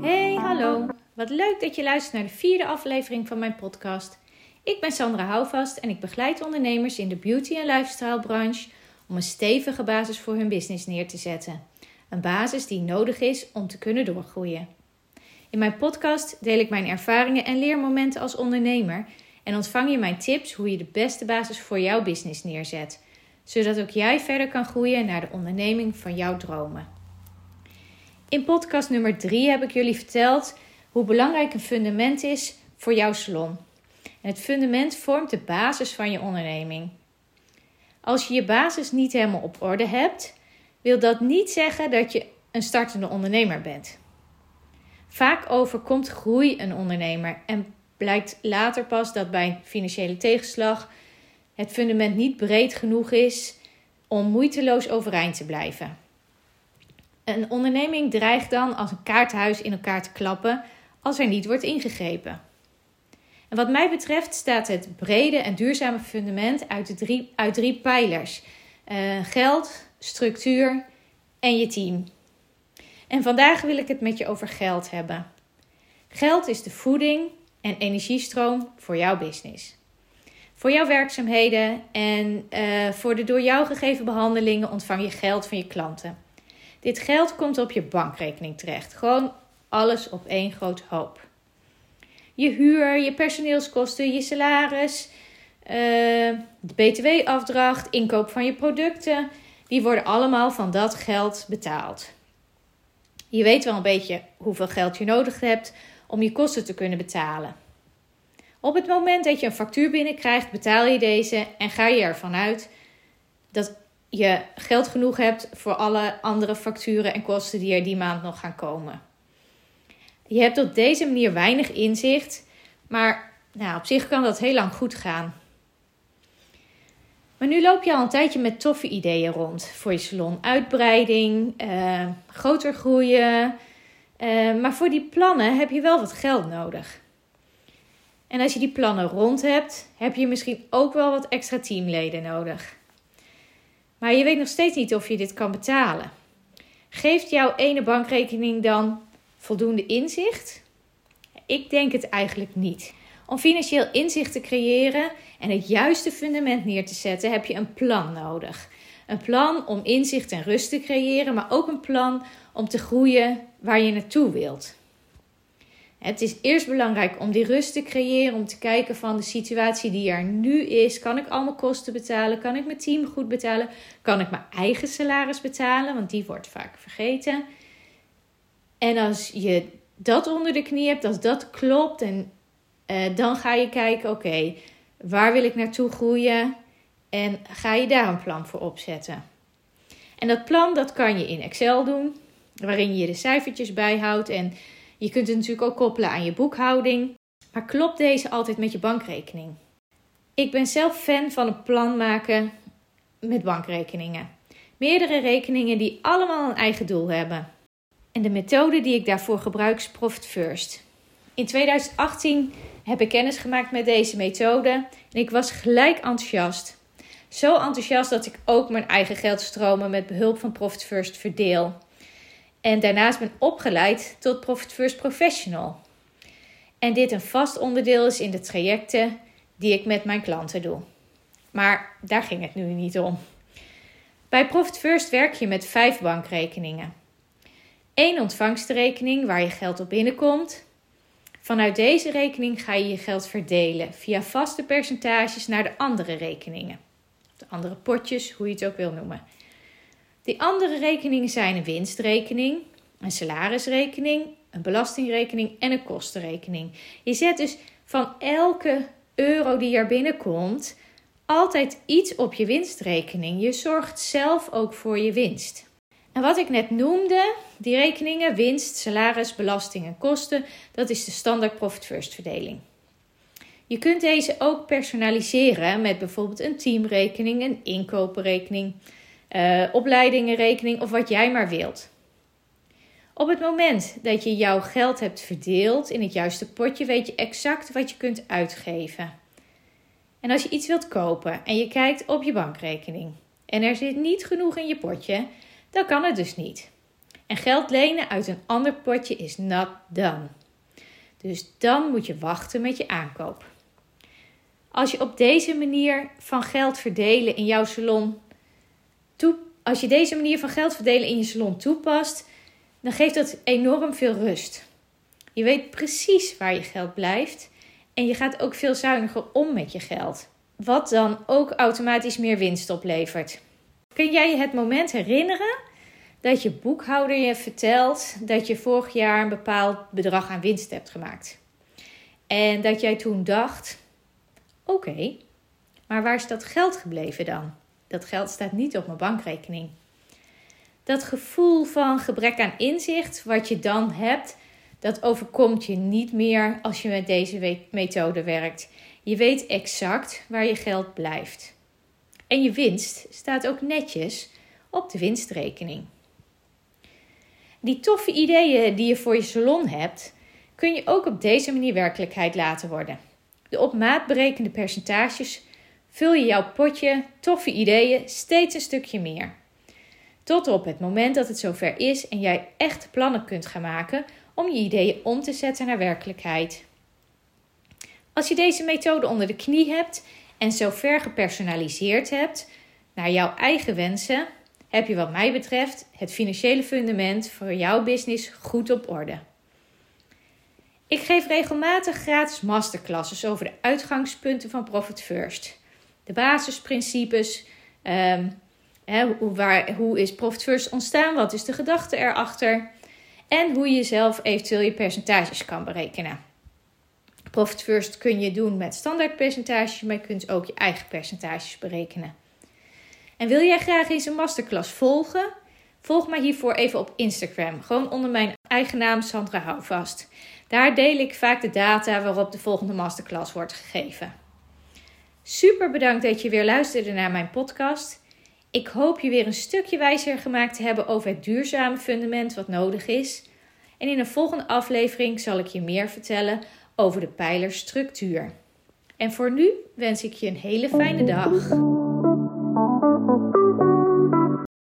Hey, hallo. Wat leuk dat je luistert naar de vierde aflevering van mijn podcast. Ik ben Sandra Houvast en ik begeleid ondernemers in de beauty- en lifestyle branche om een stevige basis voor hun business neer te zetten. Een basis die nodig is om te kunnen doorgroeien. In mijn podcast deel ik mijn ervaringen en leermomenten als ondernemer en ontvang je mijn tips hoe je de beste basis voor jouw business neerzet, zodat ook jij verder kan groeien naar de onderneming van jouw dromen. In podcast nummer 3 heb ik jullie verteld hoe belangrijk een fundament is voor jouw salon. En het fundament vormt de basis van je onderneming. Als je je basis niet helemaal op orde hebt, wil dat niet zeggen dat je een startende ondernemer bent. Vaak overkomt groei een ondernemer en blijkt later pas dat bij financiële tegenslag het fundament niet breed genoeg is om moeiteloos overeind te blijven. Een onderneming dreigt dan als een kaarthuis in elkaar te klappen als er niet wordt ingegrepen. En wat mij betreft staat het brede en duurzame fundament uit, de drie, uit drie pijlers: uh, geld, structuur en je team. En vandaag wil ik het met je over geld hebben. Geld is de voeding en energiestroom voor jouw business. Voor jouw werkzaamheden en uh, voor de door jou gegeven behandelingen ontvang je geld van je klanten. Dit geld komt op je bankrekening terecht. Gewoon alles op één groot hoop. Je huur, je personeelskosten, je salaris, uh, de btw-afdracht, inkoop van je producten, die worden allemaal van dat geld betaald. Je weet wel een beetje hoeveel geld je nodig hebt om je kosten te kunnen betalen. Op het moment dat je een factuur binnenkrijgt, betaal je deze en ga je ervan uit dat je geld genoeg hebt voor alle andere facturen en kosten die er die maand nog gaan komen. Je hebt op deze manier weinig inzicht, maar nou, op zich kan dat heel lang goed gaan. Maar nu loop je al een tijdje met toffe ideeën rond voor je salon. Uitbreiding, uh, groter groeien. Uh, maar voor die plannen heb je wel wat geld nodig. En als je die plannen rond hebt, heb je misschien ook wel wat extra teamleden nodig. Maar je weet nog steeds niet of je dit kan betalen. Geeft jouw ene bankrekening dan voldoende inzicht? Ik denk het eigenlijk niet. Om financieel inzicht te creëren en het juiste fundament neer te zetten, heb je een plan nodig. Een plan om inzicht en rust te creëren, maar ook een plan om te groeien waar je naartoe wilt. Het is eerst belangrijk om die rust te creëren, om te kijken van de situatie die er nu is. Kan ik al mijn kosten betalen? Kan ik mijn team goed betalen? Kan ik mijn eigen salaris betalen? Want die wordt vaak vergeten. En als je dat onder de knie hebt, als dat klopt, en, uh, dan ga je kijken: oké, waar wil ik naartoe groeien? En ga je daar een plan voor opzetten. En dat plan dat kan je in Excel doen, waarin je de cijfertjes bijhoudt en je kunt het natuurlijk ook koppelen aan je boekhouding. Maar klopt deze altijd met je bankrekening? Ik ben zelf fan van een plan maken met bankrekeningen. Meerdere rekeningen die allemaal een eigen doel hebben. En de methode die ik daarvoor gebruik is Profit First. In 2018 heb ik kennis gemaakt met deze methode en ik was gelijk enthousiast. Zo enthousiast dat ik ook mijn eigen geldstromen met behulp van Profit First verdeel. En daarnaast ben opgeleid tot Profit First Professional. En dit een vast onderdeel is in de trajecten die ik met mijn klanten doe. Maar daar ging het nu niet om. Bij Profit First werk je met vijf bankrekeningen. Eén ontvangstrekening waar je geld op binnenkomt. Vanuit deze rekening ga je je geld verdelen via vaste percentages naar de andere rekeningen. De andere potjes, hoe je het ook wil noemen. Die andere rekeningen zijn een winstrekening, een salarisrekening, een belastingrekening en een kostenrekening. Je zet dus van elke euro die er binnenkomt altijd iets op je winstrekening. Je zorgt zelf ook voor je winst. En wat ik net noemde, die rekeningen, winst, salaris, belasting en kosten, dat is de standaard profit first verdeling. Je kunt deze ook personaliseren met bijvoorbeeld een teamrekening, een inkopenrekening, uh, opleidingenrekening of wat jij maar wilt. Op het moment dat je jouw geld hebt verdeeld in het juiste potje, weet je exact wat je kunt uitgeven. En als je iets wilt kopen en je kijkt op je bankrekening en er zit niet genoeg in je potje, dan kan het dus niet. En geld lenen uit een ander potje is not done. Dus dan moet je wachten met je aankoop. Als je op deze manier van geld verdelen in jouw salon als je deze manier van geld verdelen in je salon toepast, dan geeft dat enorm veel rust. Je weet precies waar je geld blijft en je gaat ook veel zuiniger om met je geld. Wat dan ook automatisch meer winst oplevert. Kun jij je het moment herinneren dat je boekhouder je vertelt dat je vorig jaar een bepaald bedrag aan winst hebt gemaakt? En dat jij toen dacht: oké, maar waar is dat geld gebleven dan? Dat geld staat niet op mijn bankrekening. Dat gevoel van gebrek aan inzicht wat je dan hebt, dat overkomt je niet meer als je met deze methode werkt. Je weet exact waar je geld blijft. En je winst staat ook netjes op de winstrekening. Die toffe ideeën die je voor je salon hebt, kun je ook op deze manier werkelijkheid laten worden. De op maat berekende percentages vul je jouw potje toffe ideeën steeds een stukje meer. Tot op het moment dat het zover is en jij echt plannen kunt gaan maken om je ideeën om te zetten naar werkelijkheid. Als je deze methode onder de knie hebt en zo ver gepersonaliseerd hebt naar jouw eigen wensen, heb je wat mij betreft het financiële fundament voor jouw business goed op orde. Ik geef regelmatig gratis masterclasses over de uitgangspunten van Profit First. De basisprincipes, um, hoe, waar, hoe is Profit First ontstaan, wat is de gedachte erachter en hoe je zelf eventueel je percentages kan berekenen. Profit First kun je doen met standaard percentages, maar je kunt ook je eigen percentages berekenen. En wil jij graag eens een masterclass volgen? Volg mij hiervoor even op Instagram, gewoon onder mijn eigen naam Sandra Houvast. Daar deel ik vaak de data waarop de volgende masterclass wordt gegeven. Super bedankt dat je weer luisterde naar mijn podcast. Ik hoop je weer een stukje wijzer gemaakt te hebben over het duurzame fundament wat nodig is. En in een volgende aflevering zal ik je meer vertellen over de pijler structuur. En voor nu wens ik je een hele fijne dag.